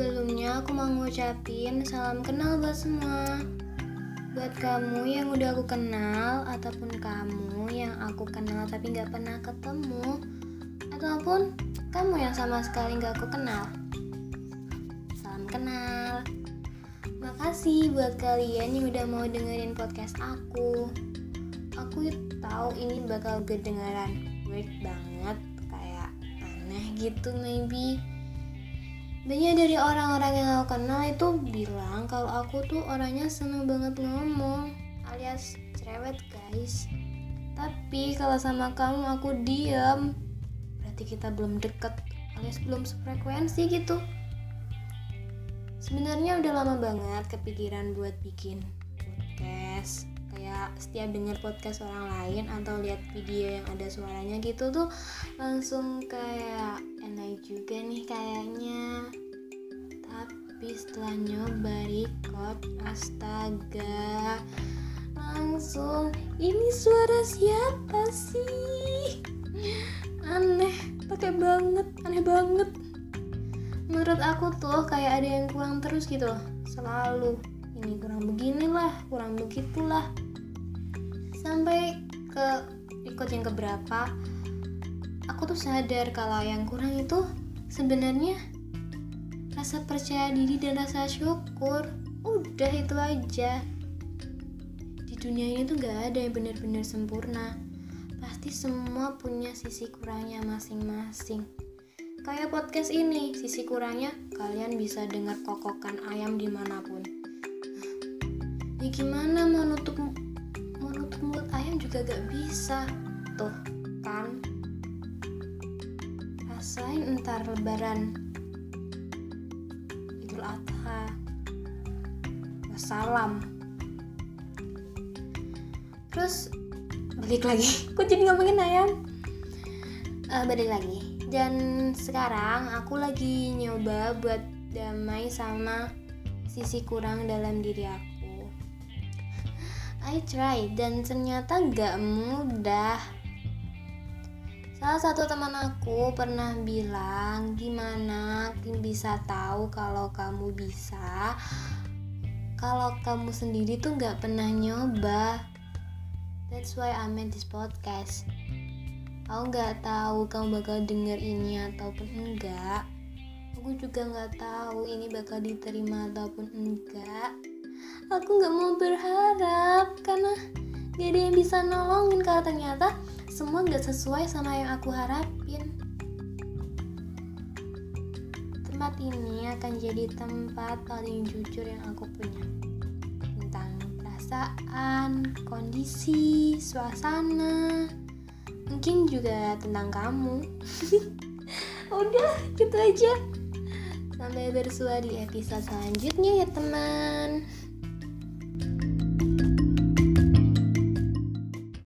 aku mau ngucapin salam kenal buat semua. Buat kamu yang udah aku kenal, ataupun kamu yang aku kenal tapi nggak pernah ketemu, ataupun kamu yang sama sekali nggak aku kenal. Salam kenal. Makasih buat kalian yang udah mau dengerin podcast aku. Aku tahu ini bakal kedengaran weird banget, kayak aneh gitu maybe banyak dari orang-orang yang aku kenal itu bilang kalau aku tuh orangnya seneng banget ngomong alias cerewet guys. Tapi kalau sama kamu aku diem. Berarti kita belum deket alias belum sefrekuensi gitu. Sebenarnya udah lama banget kepikiran buat bikin podcast. Kayak setiap denger podcast orang lain atau lihat video yang ada suaranya gitu tuh langsung kayak enak juga nih kayaknya nyoba record astaga. Langsung. Ini suara siapa sih? Aneh. Pakai banget. Aneh banget. Menurut aku tuh kayak ada yang kurang terus gitu. Selalu. Ini kurang beginilah kurang begitulah. Sampai ke record yang keberapa aku tuh sadar kalau yang kurang itu sebenarnya rasa percaya diri dan rasa syukur. Udah itu aja. Di dunia ini tuh gak ada yang benar-benar sempurna. Pasti semua punya sisi kurangnya masing-masing. Kayak podcast ini sisi kurangnya kalian bisa dengar kokokan ayam di mana pun. Ya gimana mau nutup mau nutup mulut ayam juga gak bisa. Tuh kan? Rasain entar lebaran wassalam. Terus balik lagi. Kok jadi ngomongin ayam? Uh, balik lagi. Dan sekarang aku lagi nyoba buat damai sama sisi kurang dalam diri aku. I try dan ternyata gak mudah Salah satu teman aku pernah bilang, gimana bisa tahu kalau kamu bisa, kalau kamu sendiri tuh gak pernah nyoba. That's why I made this podcast. Aku gak tahu kamu bakal denger ini ataupun enggak. Aku juga gak tahu ini bakal diterima ataupun enggak. Aku gak mau berharap karena gak ada yang bisa nolongin kalau ternyata semua gak sesuai sama yang aku harapin. Tempat ini akan jadi tempat paling jujur yang aku punya tentang perasaan, kondisi, suasana, mungkin juga tentang kamu. Udah, gitu aja. Sampai bersua di episode selanjutnya ya teman.